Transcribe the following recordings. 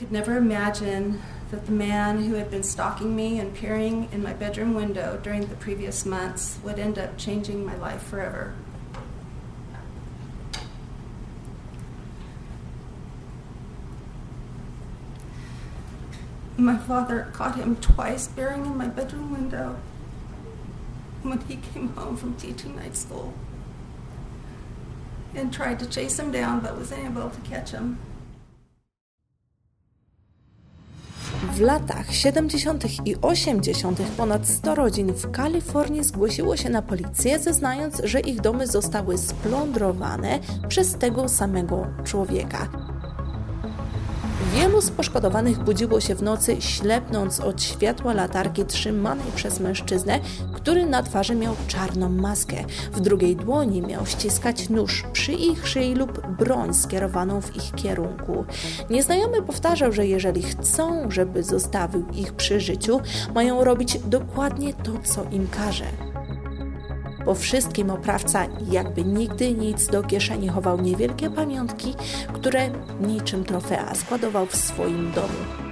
could never imagine that the man who had been stalking me and peering in my bedroom window during the previous months would end up changing my life forever. My father caught him twice peering in my bedroom window when he came home from teaching night school and tried to chase him down but was unable to catch him. W latach 70. i 80. ponad 100 rodzin w Kalifornii zgłosiło się na policję, zeznając, że ich domy zostały splądrowane przez tego samego człowieka. Wielu z poszkodowanych budziło się w nocy, ślepnąc od światła latarki trzymanej przez mężczyznę, który na twarzy miał czarną maskę. W drugiej dłoni miał ściskać nóż przy ich szyi lub broń skierowaną w ich kierunku. Nieznajomy powtarzał, że jeżeli chcą, żeby zostawił ich przy życiu, mają robić dokładnie to, co im każe. Po wszystkim oprawca jakby nigdy nic do kieszeni chował niewielkie pamiątki, które niczym trofea składował w swoim domu.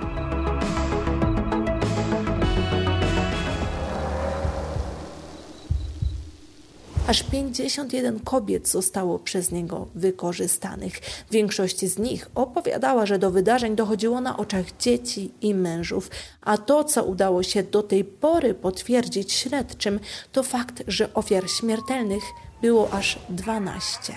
Aż 51 kobiet zostało przez niego wykorzystanych. Większość z nich opowiadała, że do wydarzeń dochodziło na oczach dzieci i mężów, a to, co udało się do tej pory potwierdzić śledczym, to fakt, że ofiar śmiertelnych było aż 12.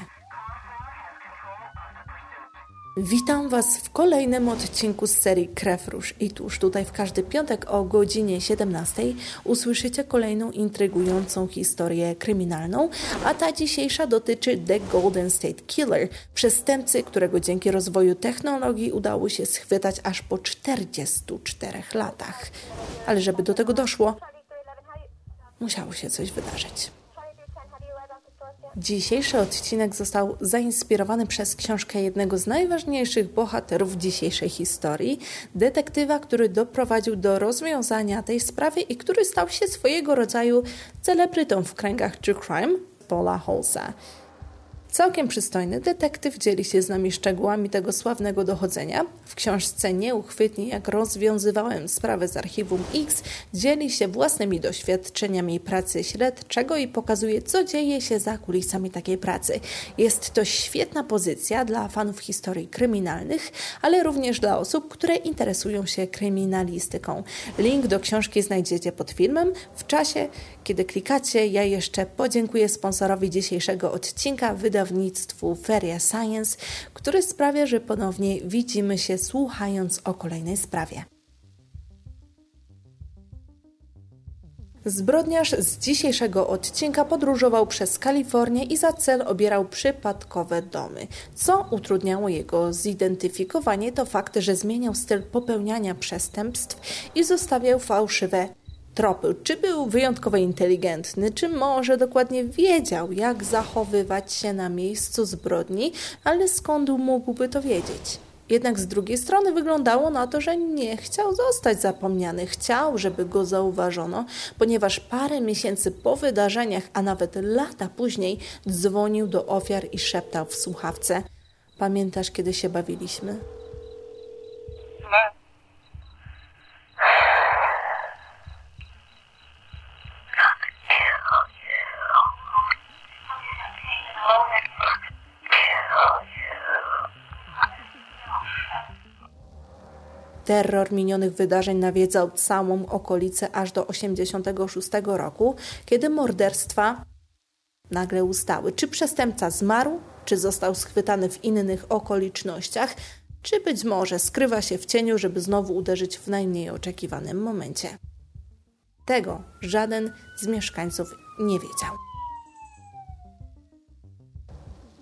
Witam Was w kolejnym odcinku z serii Krew Róż i tuż tutaj w każdy piątek o godzinie 17 usłyszycie kolejną intrygującą historię kryminalną, a ta dzisiejsza dotyczy The Golden State Killer, przestępcy, którego dzięki rozwoju technologii udało się schwytać aż po 44 latach. Ale żeby do tego doszło, musiało się coś wydarzyć. Dzisiejszy odcinek został zainspirowany przez książkę jednego z najważniejszych bohaterów dzisiejszej historii, detektywa, który doprowadził do rozwiązania tej sprawy i który stał się swojego rodzaju celebrytą w kręgach true crime, Paula Holsa. Całkiem przystojny detektyw dzieli się z nami szczegółami tego sławnego dochodzenia. W książce Nieuchwytnie, jak rozwiązywałem sprawę z archiwum X, dzieli się własnymi doświadczeniami pracy śledczego i pokazuje, co dzieje się za kulisami takiej pracy. Jest to świetna pozycja dla fanów historii kryminalnych, ale również dla osób, które interesują się kryminalistyką. Link do książki znajdziecie pod filmem. W czasie, kiedy klikacie, ja jeszcze podziękuję sponsorowi dzisiejszego odcinka, wydawnictwu Feria Science, który sprawia, że ponownie widzimy się słuchając o kolejnej sprawie. Zbrodniarz z dzisiejszego odcinka podróżował przez Kalifornię i za cel obierał przypadkowe domy. Co utrudniało jego zidentyfikowanie, to fakt, że zmieniał styl popełniania przestępstw i zostawiał fałszywe tropy. Czy był wyjątkowo inteligentny, czy może dokładnie wiedział, jak zachowywać się na miejscu zbrodni, ale skąd mógłby to wiedzieć? Jednak z drugiej strony wyglądało na to, że nie chciał zostać zapomniany. Chciał, żeby go zauważono, ponieważ parę miesięcy po wydarzeniach, a nawet lata później, dzwonił do ofiar i szeptał w słuchawce: Pamiętasz, kiedy się bawiliśmy? Terror minionych wydarzeń nawiedzał całą okolicę aż do 1986 roku, kiedy morderstwa nagle ustały. Czy przestępca zmarł, czy został schwytany w innych okolicznościach, czy być może skrywa się w cieniu, żeby znowu uderzyć w najmniej oczekiwanym momencie. Tego żaden z mieszkańców nie wiedział.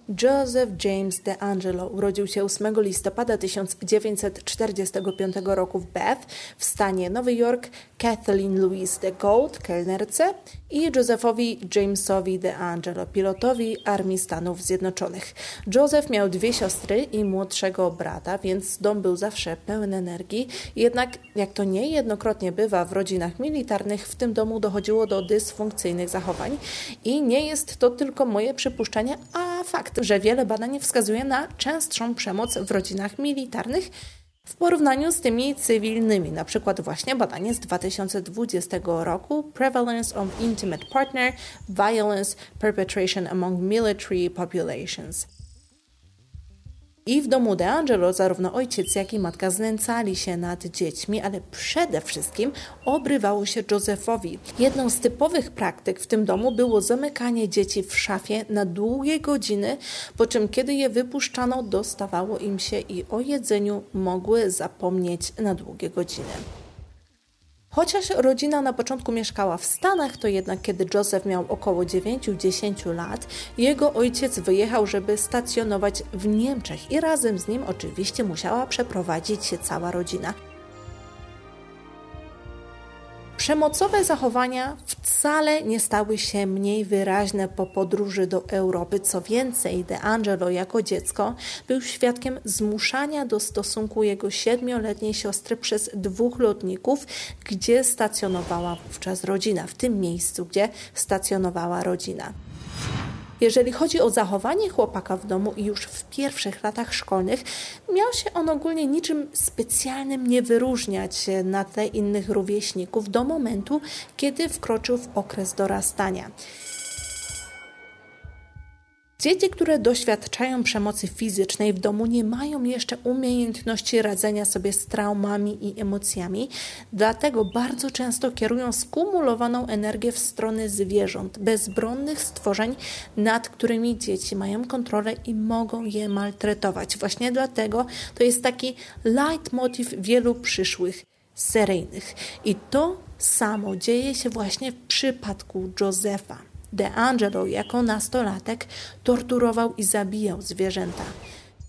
Joseph James DeAngelo urodził się 8 listopada 1945 roku w Bath w stanie Nowy Jork Kathleen Louise de Gold, kelnerce i Josephowi Jamesowi DeAngelo, pilotowi Armii Stanów Zjednoczonych. Joseph miał dwie siostry i młodszego brata, więc dom był zawsze pełen energii. Jednak, jak to niejednokrotnie bywa w rodzinach militarnych, w tym domu dochodziło do dysfunkcyjnych zachowań. I nie jest to tylko moje przypuszczenie, a że wiele badań wskazuje na częstszą przemoc w rodzinach militarnych w porównaniu z tymi cywilnymi, na przykład właśnie badanie z 2020 roku Prevalence of Intimate Partner Violence Perpetration Among Military Populations. I w domu De Angelo zarówno ojciec, jak i matka znęcali się nad dziećmi, ale przede wszystkim obrywało się Józefowi. Jedną z typowych praktyk w tym domu było zamykanie dzieci w szafie na długie godziny, po czym kiedy je wypuszczano, dostawało im się i o jedzeniu mogły zapomnieć na długie godziny. Chociaż rodzina na początku mieszkała w Stanach, to jednak kiedy Joseph miał około 9-10 lat, jego ojciec wyjechał, żeby stacjonować w Niemczech i razem z nim oczywiście musiała przeprowadzić się cała rodzina. Przemocowe zachowania wcale nie stały się mniej wyraźne po podróży do Europy. Co więcej, De Angelo jako dziecko był świadkiem zmuszania do stosunku jego siedmioletniej siostry przez dwóch lotników, gdzie stacjonowała wówczas rodzina, w tym miejscu, gdzie stacjonowała rodzina. Jeżeli chodzi o zachowanie chłopaka w domu i już w pierwszych latach szkolnych, miał się on ogólnie niczym specjalnym nie wyróżniać na tle innych rówieśników do momentu, kiedy wkroczył w okres dorastania. Dzieci, które doświadczają przemocy fizycznej w domu, nie mają jeszcze umiejętności radzenia sobie z traumami i emocjami, dlatego bardzo często kierują skumulowaną energię w stronę zwierząt, bezbronnych stworzeń, nad którymi dzieci mają kontrolę i mogą je maltretować. Właśnie dlatego to jest taki leitmotiv wielu przyszłych seryjnych. I to samo dzieje się właśnie w przypadku Josefa. De Angelo jako nastolatek torturował i zabijał zwierzęta.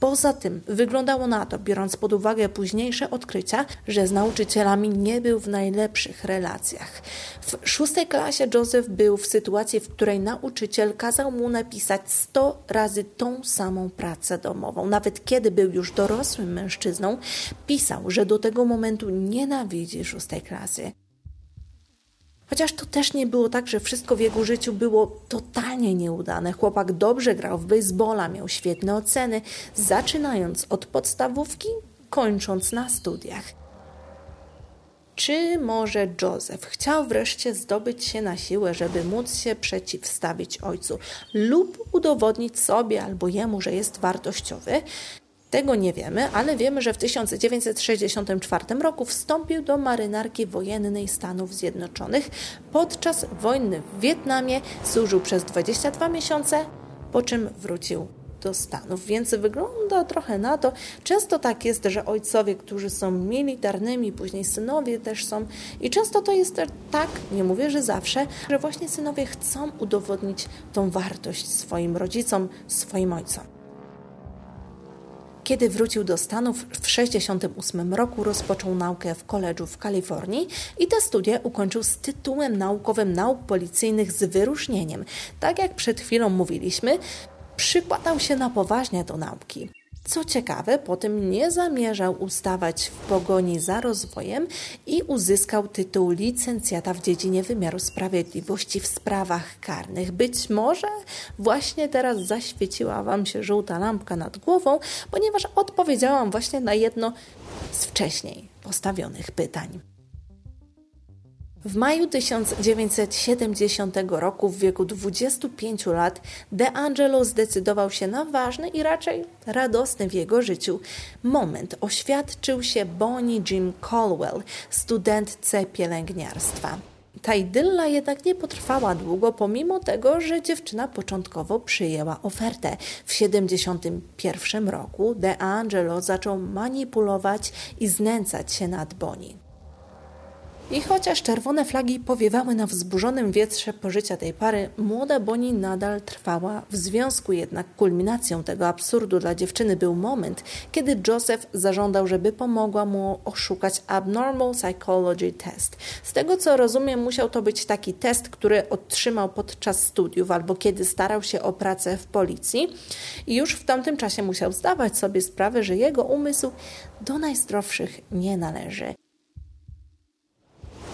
Poza tym wyglądało na to, biorąc pod uwagę późniejsze odkrycia, że z nauczycielami nie był w najlepszych relacjach. W szóstej klasie Joseph był w sytuacji, w której nauczyciel kazał mu napisać 100 razy tą samą pracę domową. Nawet kiedy był już dorosłym mężczyzną, pisał, że do tego momentu nienawidzi szóstej klasy. Chociaż to też nie było tak, że wszystko w jego życiu było totalnie nieudane. Chłopak dobrze grał w baseballa, miał świetne oceny, zaczynając od podstawówki, kończąc na studiach. Czy może Joseph chciał wreszcie zdobyć się na siłę, żeby móc się przeciwstawić ojcu lub udowodnić sobie albo jemu, że jest wartościowy? Tego nie wiemy, ale wiemy, że w 1964 roku wstąpił do marynarki wojennej Stanów Zjednoczonych. Podczas wojny w Wietnamie służył przez 22 miesiące, po czym wrócił do Stanów, więc wygląda trochę na to. Często tak jest, że ojcowie, którzy są militarnymi, później synowie też są, i często to jest tak, nie mówię, że zawsze, że właśnie synowie chcą udowodnić tą wartość swoim rodzicom, swoim ojcom. Kiedy wrócił do Stanów w 1968 roku, rozpoczął naukę w koledżu w Kalifornii i te studia ukończył z tytułem naukowym nauk policyjnych z wyróżnieniem. Tak jak przed chwilą mówiliśmy, przykładał się na poważnie do nauki. Co ciekawe, potem nie zamierzał ustawać w pogoni za rozwojem i uzyskał tytuł licencjata w dziedzinie wymiaru sprawiedliwości w sprawach karnych. Być może właśnie teraz zaświeciła Wam się żółta lampka nad głową, ponieważ odpowiedziałam właśnie na jedno z wcześniej postawionych pytań. W maju 1970 roku, w wieku 25 lat, De Angelo zdecydował się na ważny i raczej radosny w jego życiu moment. Oświadczył się Bonnie Jim Colwell, studentce pielęgniarstwa. Ta idylla jednak nie potrwała długo, pomimo tego, że dziewczyna początkowo przyjęła ofertę. W 1971 roku De Angelo zaczął manipulować i znęcać się nad Bonnie. I chociaż czerwone flagi powiewały na wzburzonym wietrze pożycia tej pary, młoda Bonnie nadal trwała. W związku jednak kulminacją tego absurdu dla dziewczyny był moment, kiedy Joseph zażądał, żeby pomogła mu oszukać Abnormal Psychology Test. Z tego co rozumiem, musiał to być taki test, który otrzymał podczas studiów albo kiedy starał się o pracę w policji i już w tamtym czasie musiał zdawać sobie sprawę, że jego umysł do najzdrowszych nie należy.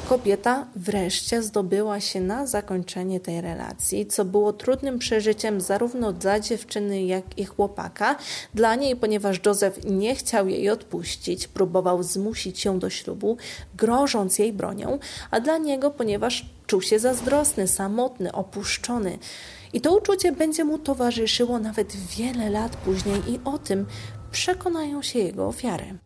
Kobieta wreszcie zdobyła się na zakończenie tej relacji, co było trudnym przeżyciem zarówno dla dziewczyny, jak i chłopaka. Dla niej, ponieważ Józef nie chciał jej odpuścić, próbował zmusić ją do ślubu, grożąc jej bronią, a dla niego, ponieważ czuł się zazdrosny, samotny, opuszczony. I to uczucie będzie mu towarzyszyło nawet wiele lat później, i o tym przekonają się jego ofiary.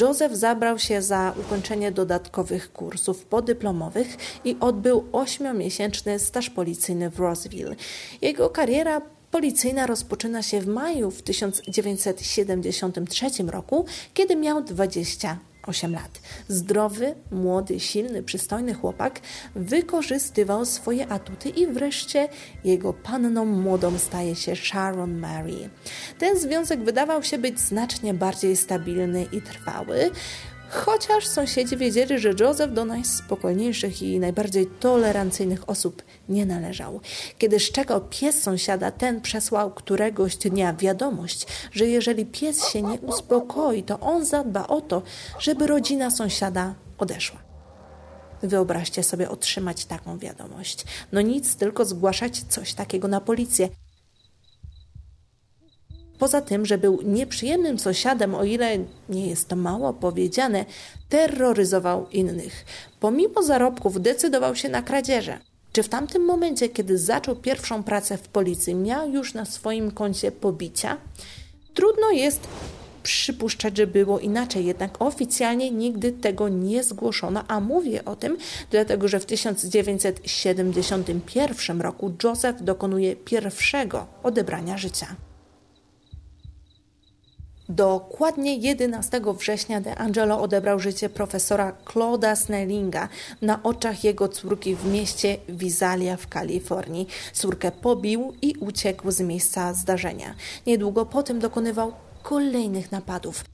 Joseph zabrał się za ukończenie dodatkowych kursów podyplomowych i odbył ośmiomiesięczny staż policyjny w Roseville. Jego kariera policyjna rozpoczyna się w maju w 1973 roku, kiedy miał 20 8 lat. Zdrowy, młody, silny, przystojny chłopak wykorzystywał swoje atuty i wreszcie jego panną młodą staje się Sharon Mary. Ten związek wydawał się być znacznie bardziej stabilny i trwały. Chociaż sąsiedzi wiedzieli, że Joseph do najspokojniejszych i najbardziej tolerancyjnych osób nie należał. Kiedy szczekał pies sąsiada, ten przesłał któregoś dnia wiadomość, że jeżeli pies się nie uspokoi, to on zadba o to, żeby rodzina sąsiada odeszła. Wyobraźcie sobie otrzymać taką wiadomość. No nic, tylko zgłaszać coś takiego na policję. Poza tym, że był nieprzyjemnym sąsiadem, o ile nie jest to mało powiedziane, terroryzował innych. Pomimo zarobków decydował się na kradzieże. Czy w tamtym momencie, kiedy zaczął pierwszą pracę w policji, miał już na swoim koncie pobicia? Trudno jest przypuszczać, że było inaczej, jednak oficjalnie nigdy tego nie zgłoszono, a mówię o tym, dlatego że w 1971 roku Joseph dokonuje pierwszego odebrania życia. Dokładnie 11 września De Angelo odebrał życie profesora Claude'a Snellinga na oczach jego córki w mieście Visalia w Kalifornii. Córkę pobił i uciekł z miejsca zdarzenia. Niedługo potem dokonywał kolejnych napadów.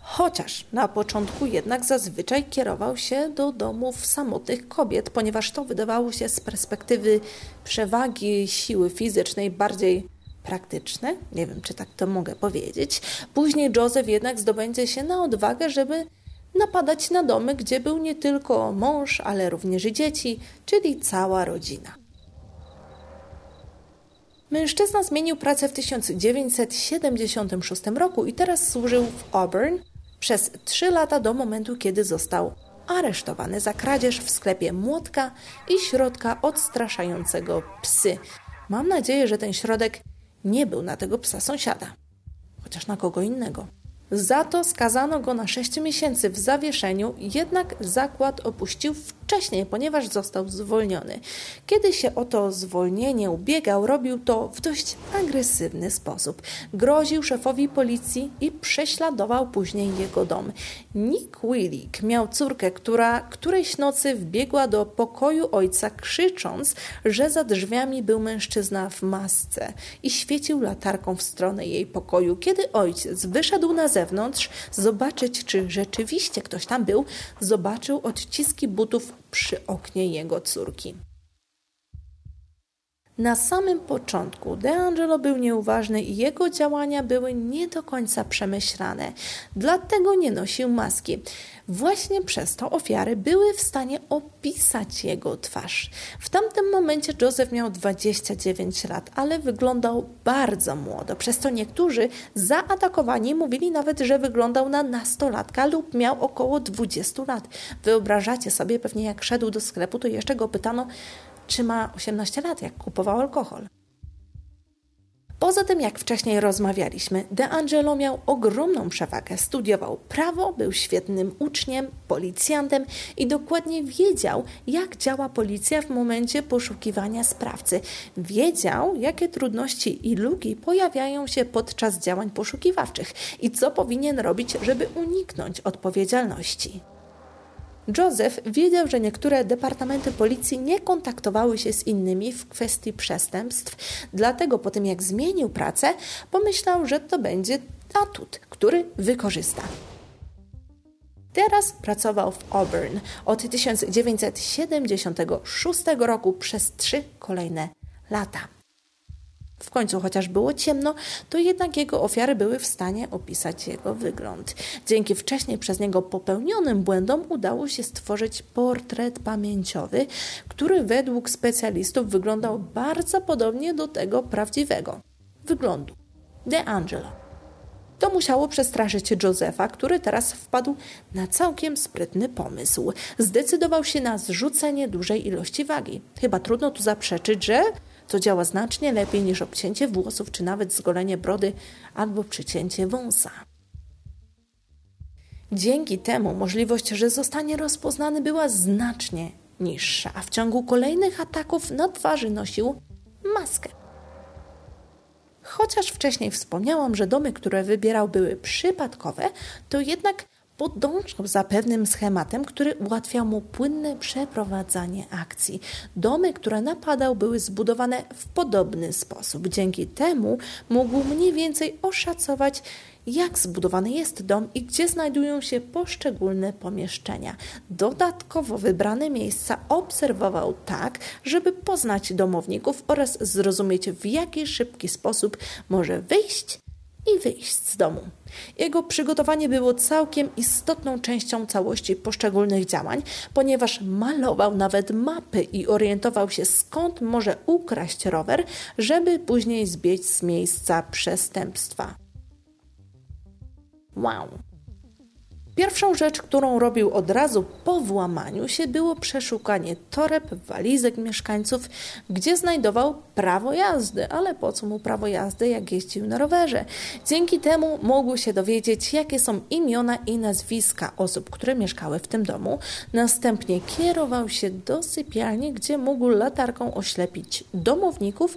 Chociaż na początku jednak zazwyczaj kierował się do domów samotnych kobiet, ponieważ to wydawało się z perspektywy przewagi siły fizycznej bardziej praktyczne, nie wiem czy tak to mogę powiedzieć. Później Joseph jednak zdobędzie się na odwagę, żeby napadać na domy, gdzie był nie tylko mąż, ale również i dzieci, czyli cała rodzina. Mężczyzna zmienił pracę w 1976 roku i teraz służył w Auburn przez trzy lata do momentu, kiedy został aresztowany za kradzież w sklepie młotka i środka odstraszającego psy. Mam nadzieję, że ten środek nie był na tego psa sąsiada, chociaż na kogo innego. Za to skazano go na 6 miesięcy w zawieszeniu, jednak zakład opuścił wcześniej, ponieważ został zwolniony. Kiedy się o to zwolnienie ubiegał, robił to w dość agresywny sposób. Groził szefowi policji i prześladował później jego dom. Nick Willick miał córkę, która którejś nocy wbiegła do pokoju ojca, krzycząc, że za drzwiami był mężczyzna w masce i świecił latarką w stronę jej pokoju. Kiedy ojciec wyszedł na zewnątrz, zobaczyć, czy rzeczywiście ktoś tam był, zobaczył odciski butów przy oknie jego córki. Na samym początku DeAngelo był nieuważny i jego działania były nie do końca przemyślane, dlatego nie nosił maski. Właśnie przez to ofiary były w stanie opisać jego twarz. W tamtym momencie Joseph miał 29 lat, ale wyglądał bardzo młodo, przez to niektórzy zaatakowani mówili nawet, że wyglądał na nastolatka lub miał około 20 lat. Wyobrażacie sobie, pewnie jak szedł do sklepu, to jeszcze go pytano, czy ma 18 lat, jak kupował alkohol. Poza tym, jak wcześniej rozmawialiśmy, De Angelo miał ogromną przewagę. Studiował prawo, był świetnym uczniem, policjantem i dokładnie wiedział, jak działa policja w momencie poszukiwania sprawcy. Wiedział, jakie trudności i luki pojawiają się podczas działań poszukiwawczych i co powinien robić, żeby uniknąć odpowiedzialności. Joseph wiedział, że niektóre departamenty policji nie kontaktowały się z innymi w kwestii przestępstw, dlatego po tym jak zmienił pracę, pomyślał, że to będzie atut, który wykorzysta. Teraz pracował w Auburn od 1976 roku przez trzy kolejne lata. W końcu, chociaż było ciemno, to jednak jego ofiary były w stanie opisać jego wygląd. Dzięki wcześniej przez niego popełnionym błędom udało się stworzyć portret pamięciowy, który według specjalistów wyglądał bardzo podobnie do tego prawdziwego wyglądu. De Angelo. To musiało przestraszyć Josefa, który teraz wpadł na całkiem sprytny pomysł. Zdecydował się na zrzucenie dużej ilości wagi. Chyba trudno tu zaprzeczyć, że to działa znacznie lepiej niż obcięcie włosów, czy nawet zgolenie brody albo przycięcie wąsa. Dzięki temu możliwość, że zostanie rozpoznany, była znacznie niższa, a w ciągu kolejnych ataków na twarzy nosił maskę. Chociaż wcześniej wspomniałam, że domy, które wybierał, były przypadkowe, to jednak podążał za pewnym schematem, który ułatwiał mu płynne przeprowadzanie akcji. Domy, które napadał, były zbudowane w podobny sposób. Dzięki temu mógł mniej więcej oszacować, jak zbudowany jest dom i gdzie znajdują się poszczególne pomieszczenia. Dodatkowo wybrane miejsca obserwował tak, żeby poznać domowników oraz zrozumieć, w jaki szybki sposób może wyjść i wyjść z domu. Jego przygotowanie było całkiem istotną częścią całości poszczególnych działań, ponieważ malował nawet mapy i orientował się skąd może ukraść rower, żeby później zbiec z miejsca przestępstwa. Wow! Pierwszą rzecz, którą robił od razu po włamaniu się, było przeszukanie toreb, walizek mieszkańców, gdzie znajdował prawo jazdy. Ale po co mu prawo jazdy, jak jeździł na rowerze? Dzięki temu mógł się dowiedzieć, jakie są imiona i nazwiska osób, które mieszkały w tym domu. Następnie kierował się do sypialni, gdzie mógł latarką oślepić domowników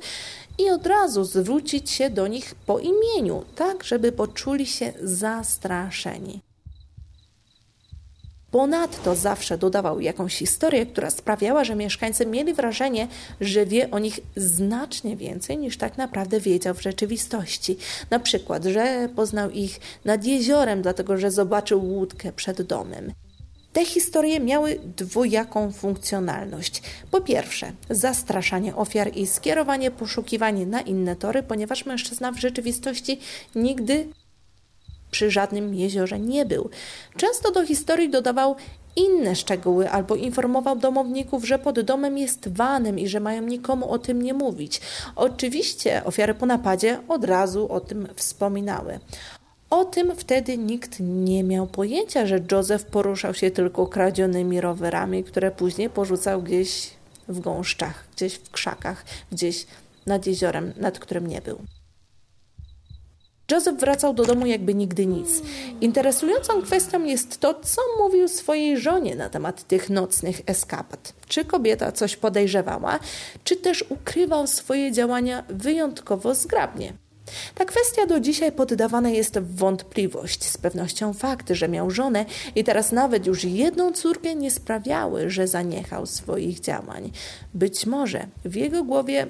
i od razu zwrócić się do nich po imieniu, tak żeby poczuli się zastraszeni. Ponadto zawsze dodawał jakąś historię, która sprawiała, że mieszkańcy mieli wrażenie, że wie o nich znacznie więcej niż tak naprawdę wiedział w rzeczywistości. Na przykład, że poznał ich nad jeziorem, dlatego że zobaczył łódkę przed domem. Te historie miały dwojaką funkcjonalność. Po pierwsze, zastraszanie ofiar i skierowanie poszukiwania na inne tory, ponieważ mężczyzna w rzeczywistości nigdy przy żadnym jeziorze nie był. Często do historii dodawał inne szczegóły albo informował domowników, że pod domem jest vanem i że mają nikomu o tym nie mówić. Oczywiście ofiary po napadzie od razu o tym wspominały. O tym wtedy nikt nie miał pojęcia, że Józef poruszał się tylko kradzionymi rowerami, które później porzucał gdzieś w gąszczach, gdzieś w krzakach, gdzieś nad jeziorem, nad którym nie był. Joseph wracał do domu jakby nigdy nic. Interesującą kwestią jest to, co mówił swojej żonie na temat tych nocnych eskapad. Czy kobieta coś podejrzewała, czy też ukrywał swoje działania wyjątkowo zgrabnie. Ta kwestia do dzisiaj poddawana jest w wątpliwość. Z pewnością fakt, że miał żonę i teraz nawet już jedną córkę nie sprawiały, że zaniechał swoich działań. Być może w jego głowie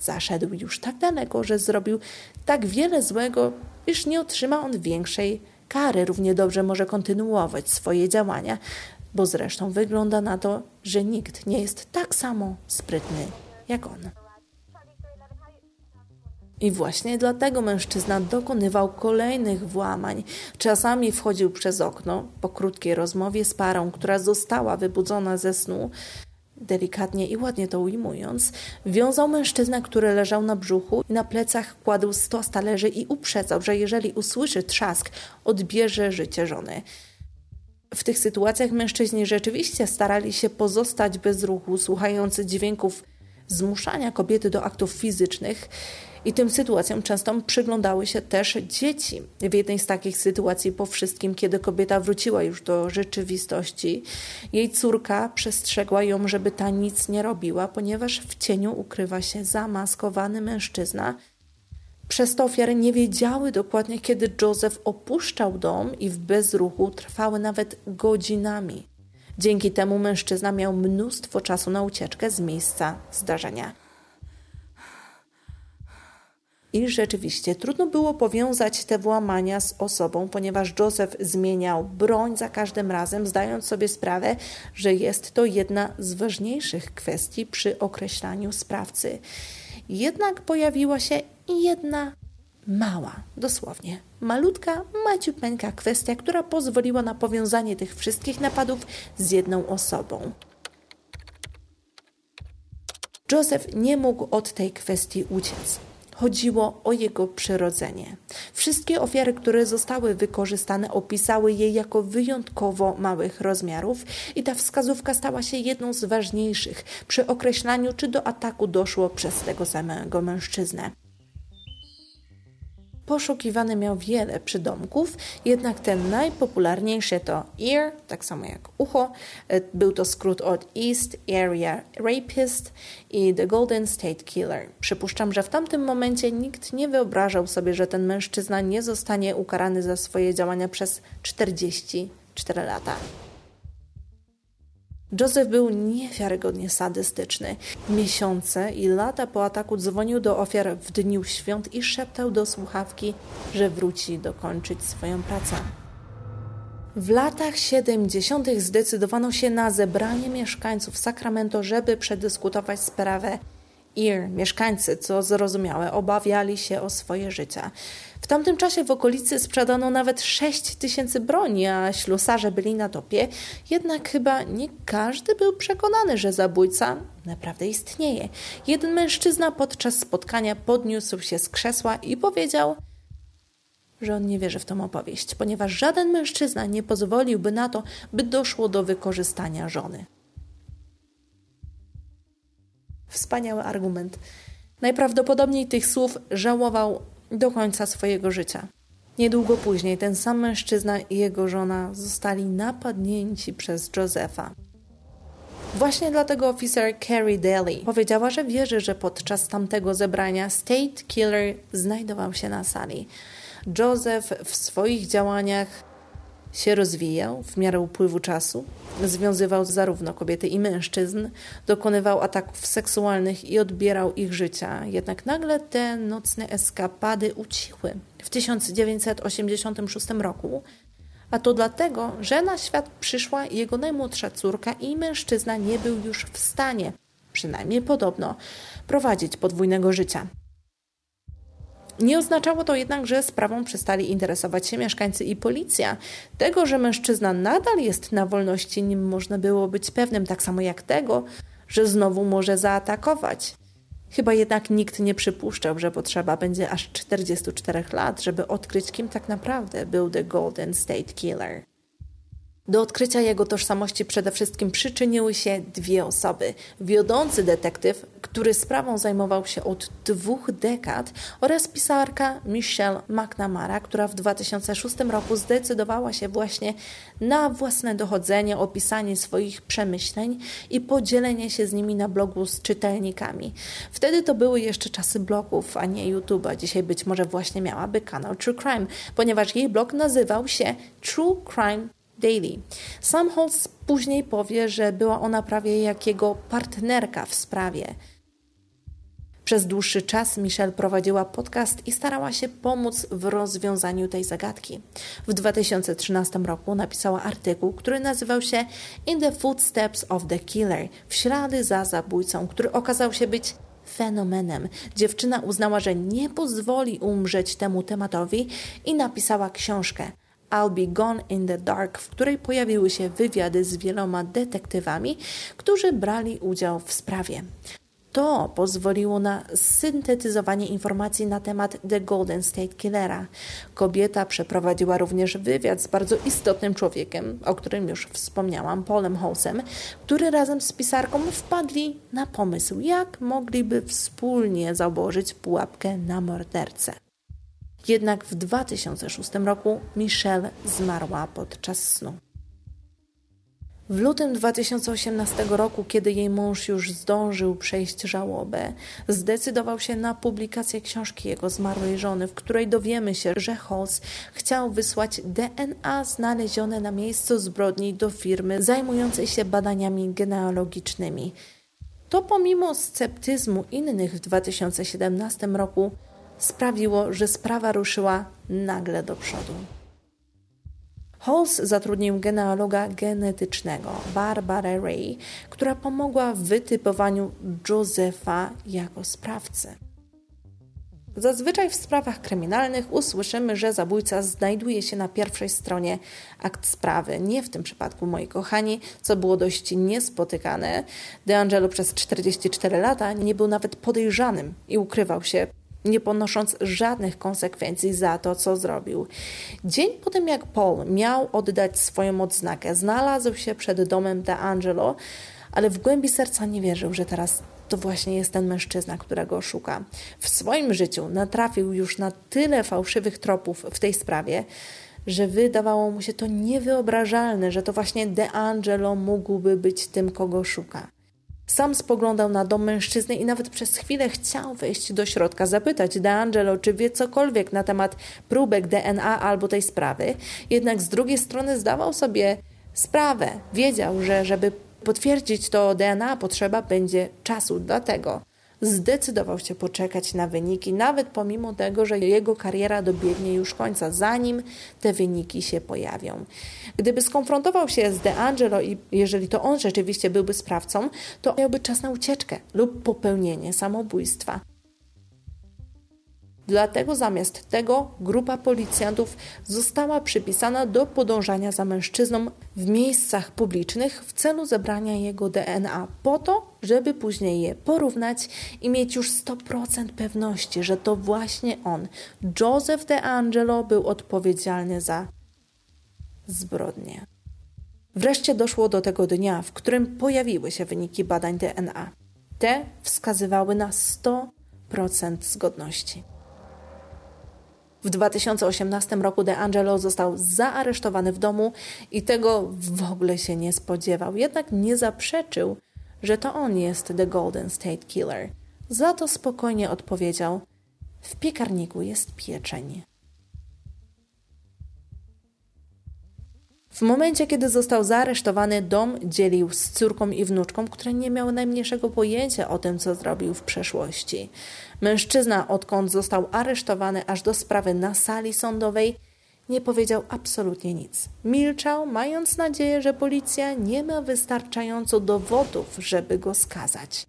Zaszedł już tak daleko, że zrobił tak wiele złego, iż nie otrzyma on większej kary. Równie dobrze może kontynuować swoje działania, bo zresztą wygląda na to, że nikt nie jest tak samo sprytny jak on. I właśnie dlatego mężczyzna dokonywał kolejnych włamań. Czasami wchodził przez okno po krótkiej rozmowie z parą, która została wybudzona ze snu delikatnie i ładnie to ujmując, wiązał mężczyznę, który leżał na brzuchu i na plecach kładł stos talerzy i uprzedzał, że jeżeli usłyszy trzask, odbierze życie żony. W tych sytuacjach mężczyźni rzeczywiście starali się pozostać bez ruchu, słuchając dźwięków zmuszania kobiety do aktów fizycznych i tym sytuacjom często przyglądały się też dzieci. W jednej z takich sytuacji po wszystkim, kiedy kobieta wróciła już do rzeczywistości, jej córka przestrzegła ją, żeby ta nic nie robiła, ponieważ w cieniu ukrywa się zamaskowany mężczyzna. Przez to ofiary nie wiedziały dokładnie, kiedy Józef opuszczał dom i w bezruchu trwały nawet godzinami. Dzięki temu mężczyzna miał mnóstwo czasu na ucieczkę z miejsca zdarzenia. I rzeczywiście trudno było powiązać te włamania z osobą, ponieważ Joseph zmieniał broń za każdym razem, zdając sobie sprawę, że jest to jedna z ważniejszych kwestii przy określaniu sprawcy. Jednak pojawiła się jedna mała, dosłownie malutka, maciupeńka kwestia, która pozwoliła na powiązanie tych wszystkich napadów z jedną osobą. Joseph nie mógł od tej kwestii uciec. Chodziło o jego przyrodzenie. Wszystkie ofiary, które zostały wykorzystane, opisały je jako wyjątkowo małych rozmiarów, i ta wskazówka stała się jedną z ważniejszych przy określaniu, czy do ataku doszło przez tego samego mężczyznę. Poszukiwany miał wiele przydomków, jednak ten najpopularniejszy to ear, tak samo jak ucho. E, był to skrót od East Area Rapist i The Golden State Killer. Przypuszczam, że w tamtym momencie nikt nie wyobrażał sobie, że ten mężczyzna nie zostanie ukarany za swoje działania przez 44 lata. Joseph był niewiarygodnie sadystyczny. Miesiące i lata po ataku dzwonił do ofiar w dniu świąt i szeptał do słuchawki, że wróci dokończyć swoją pracę. W latach 70. zdecydowano się na zebranie mieszkańców Sacramento, żeby przedyskutować sprawę Ir, mieszkańcy, co zrozumiałe, obawiali się o swoje życia. W tamtym czasie w okolicy sprzedano nawet 6 tysięcy broni, a ślusarze byli na topie, jednak chyba nie każdy był przekonany, że zabójca naprawdę istnieje. Jeden mężczyzna podczas spotkania podniósł się z krzesła i powiedział, że on nie wierzy w tą opowieść, ponieważ żaden mężczyzna nie pozwoliłby na to, by doszło do wykorzystania żony. Wspaniały argument. Najprawdopodobniej tych słów żałował do końca swojego życia. Niedługo później ten sam mężczyzna i jego żona zostali napadnięci przez Josefa. Właśnie dlatego oficer Carrie Daly powiedziała, że wierzy, że podczas tamtego zebrania State Killer znajdował się na sali. Joseph w swoich działaniach się rozwijał w miarę upływu czasu, związywał zarówno kobiety i mężczyzn, dokonywał ataków seksualnych i odbierał ich życia. Jednak nagle te nocne eskapady ucichły w 1986 roku, a to dlatego, że na świat przyszła jego najmłodsza córka i mężczyzna nie był już w stanie, przynajmniej podobno, prowadzić podwójnego życia. Nie oznaczało to jednak, że sprawą przestali interesować się mieszkańcy i policja. Tego, że mężczyzna nadal jest na wolności, nim można było być pewnym, tak samo jak tego, że znowu może zaatakować. Chyba jednak nikt nie przypuszczał, że potrzeba będzie aż 44 lat, żeby odkryć, kim tak naprawdę był The Golden State Killer. Do odkrycia jego tożsamości przede wszystkim przyczyniły się dwie osoby. Wiodący detektyw, który sprawą zajmował się od dwóch dekad oraz pisarka Michelle McNamara, która w 2006 roku zdecydowała się właśnie na własne dochodzenie, opisanie swoich przemyśleń i podzielenie się z nimi na blogu z czytelnikami. Wtedy to były jeszcze czasy blogów, a nie YouTube'a. Dzisiaj być może właśnie miałaby kanał True Crime, ponieważ jej blog nazywał się True Crime Daily. Sam Holtz później powie, że była ona prawie jak jego partnerka w sprawie. Przez dłuższy czas Michelle prowadziła podcast i starała się pomóc w rozwiązaniu tej zagadki. W 2013 roku napisała artykuł, który nazywał się In the Footsteps of the Killer w ślady za zabójcą, który okazał się być fenomenem. Dziewczyna uznała, że nie pozwoli umrzeć temu tematowi i napisała książkę I'll Be Gone in the Dark, w której pojawiły się wywiady z wieloma detektywami, którzy brali udział w sprawie. To pozwoliło na syntetyzowanie informacji na temat The Golden State Killera. Kobieta przeprowadziła również wywiad z bardzo istotnym człowiekiem, o którym już wspomniałam, Polem House'em, który razem z pisarką wpadli na pomysł, jak mogliby wspólnie założyć pułapkę na mordercę. Jednak w 2006 roku Michelle zmarła podczas snu. W lutym 2018 roku, kiedy jej mąż już zdążył przejść żałobę, zdecydował się na publikację książki jego zmarłej żony, w której dowiemy się, że Holz chciał wysłać DNA znalezione na miejscu zbrodni do firmy zajmującej się badaniami genealogicznymi. To pomimo sceptyzmu innych w 2017 roku sprawiło, że sprawa ruszyła nagle do przodu. Halls zatrudnił genealoga genetycznego Barbara Ray, która pomogła w wytypowaniu Josepha jako sprawcy. Zazwyczaj w sprawach kryminalnych usłyszymy, że zabójca znajduje się na pierwszej stronie akt sprawy. Nie w tym przypadku, moi kochani, co było dość niespotykane. DeAngelo przez 44 lata nie był nawet podejrzanym i ukrywał się nie ponosząc żadnych konsekwencji za to, co zrobił. Dzień po tym, jak Paul miał oddać swoją odznakę, znalazł się przed domem DeAngelo, ale w głębi serca nie wierzył, że teraz to właśnie jest ten mężczyzna, którego szuka. W swoim życiu natrafił już na tyle fałszywych tropów w tej sprawie, że wydawało mu się to niewyobrażalne, że to właśnie DeAngelo mógłby być tym, kogo szuka. Sam spoglądał na dom mężczyzny i nawet przez chwilę chciał wejść do środka, zapytać DeAngelo, czy wie cokolwiek na temat próbek DNA albo tej sprawy. Jednak z drugiej strony zdawał sobie sprawę. Wiedział, że żeby potwierdzić to DNA potrzeba będzie czasu, dlatego zdecydował się poczekać na wyniki, nawet pomimo tego, że jego kariera dobiegnie już końca, zanim te wyniki się pojawią. Gdyby skonfrontował się z DeAngelo i jeżeli to on rzeczywiście byłby sprawcą, to miałby czas na ucieczkę lub popełnienie samobójstwa. Dlatego zamiast tego grupa policjantów została przypisana do podążania za mężczyzną w miejscach publicznych w celu zebrania jego DNA, po to, żeby później je porównać i mieć już 100% pewności, że to właśnie on, Joseph DeAngelo, był odpowiedzialny za zbrodnię. Wreszcie doszło do tego dnia, w którym pojawiły się wyniki badań DNA. Te wskazywały na 100% zgodności. W 2018 roku DeAngelo został zaaresztowany w domu i tego w ogóle się nie spodziewał. Jednak nie zaprzeczył, że to on jest The Golden State Killer. Za to spokojnie odpowiedział: W piekarniku jest pieczeń. W momencie, kiedy został zaaresztowany, dom dzielił z córką i wnuczką, które nie miały najmniejszego pojęcia o tym, co zrobił w przeszłości. Mężczyzna, odkąd został aresztowany aż do sprawy na sali sądowej, nie powiedział absolutnie nic. Milczał, mając nadzieję, że policja nie ma wystarczająco dowodów, żeby go skazać.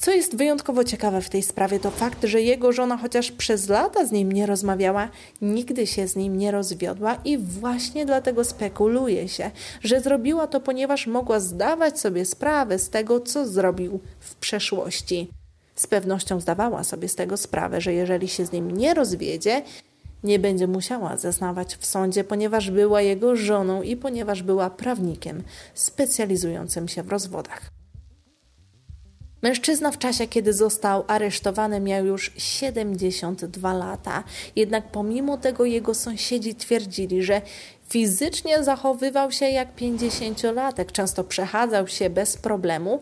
Co jest wyjątkowo ciekawe w tej sprawie, to fakt, że jego żona, chociaż przez lata z nim nie rozmawiała, nigdy się z nim nie rozwiodła i właśnie dlatego spekuluje się, że zrobiła to, ponieważ mogła zdawać sobie sprawę z tego, co zrobił w przeszłości. Z pewnością zdawała sobie z tego sprawę, że jeżeli się z nim nie rozwiedzie, nie będzie musiała zeznawać w sądzie, ponieważ była jego żoną i ponieważ była prawnikiem specjalizującym się w rozwodach. Mężczyzna w czasie, kiedy został aresztowany, miał już 72 lata. Jednak pomimo tego jego sąsiedzi twierdzili, że fizycznie zachowywał się jak 50-latek, często przechadzał się bez problemu.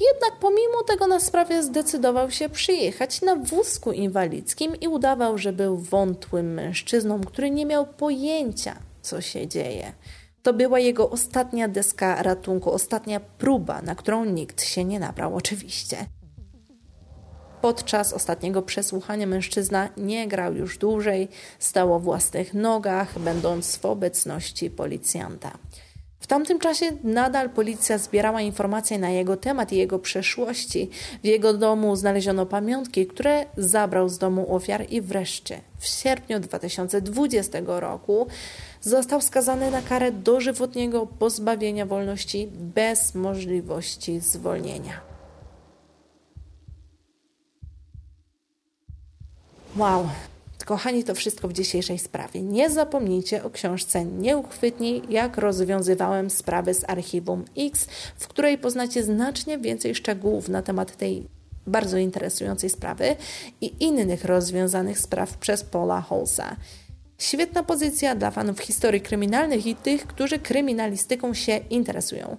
Jednak pomimo tego na sprawie zdecydował się przyjechać na wózku inwalidzkim i udawał, że był wątłym mężczyzną, który nie miał pojęcia, co się dzieje. To była jego ostatnia deska ratunku, ostatnia próba, na którą nikt się nie nabrał, oczywiście. Podczas ostatniego przesłuchania mężczyzna nie grał już dłużej, stał o własnych nogach, będąc w obecności policjanta. W tamtym czasie nadal policja zbierała informacje na jego temat i jego przeszłości. W jego domu znaleziono pamiątki, które zabrał z domu ofiar i wreszcie w sierpniu 2020 roku został skazany na karę dożywotniego pozbawienia wolności bez możliwości zwolnienia. Wow, Kochani, to wszystko w dzisiejszej sprawie. Nie zapomnijcie o książce Nieuchwytni, jak rozwiązywałem sprawy z archiwum X, w której poznacie znacznie więcej szczegółów na temat tej bardzo interesującej sprawy i innych rozwiązanych spraw przez Paula Holsa. Świetna pozycja dla fanów historii kryminalnych i tych, którzy kryminalistyką się interesują.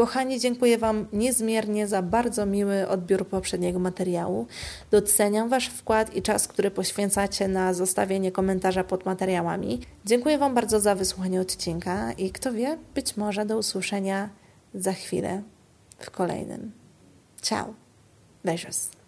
Kochani, dziękuję Wam niezmiernie za bardzo miły odbiór poprzedniego materiału. Doceniam Wasz wkład i czas, który poświęcacie na zostawienie komentarza pod materiałami. Dziękuję Wam bardzo za wysłuchanie odcinka i kto wie, być może do usłyszenia za chwilę w kolejnym. Ciao. Beijos.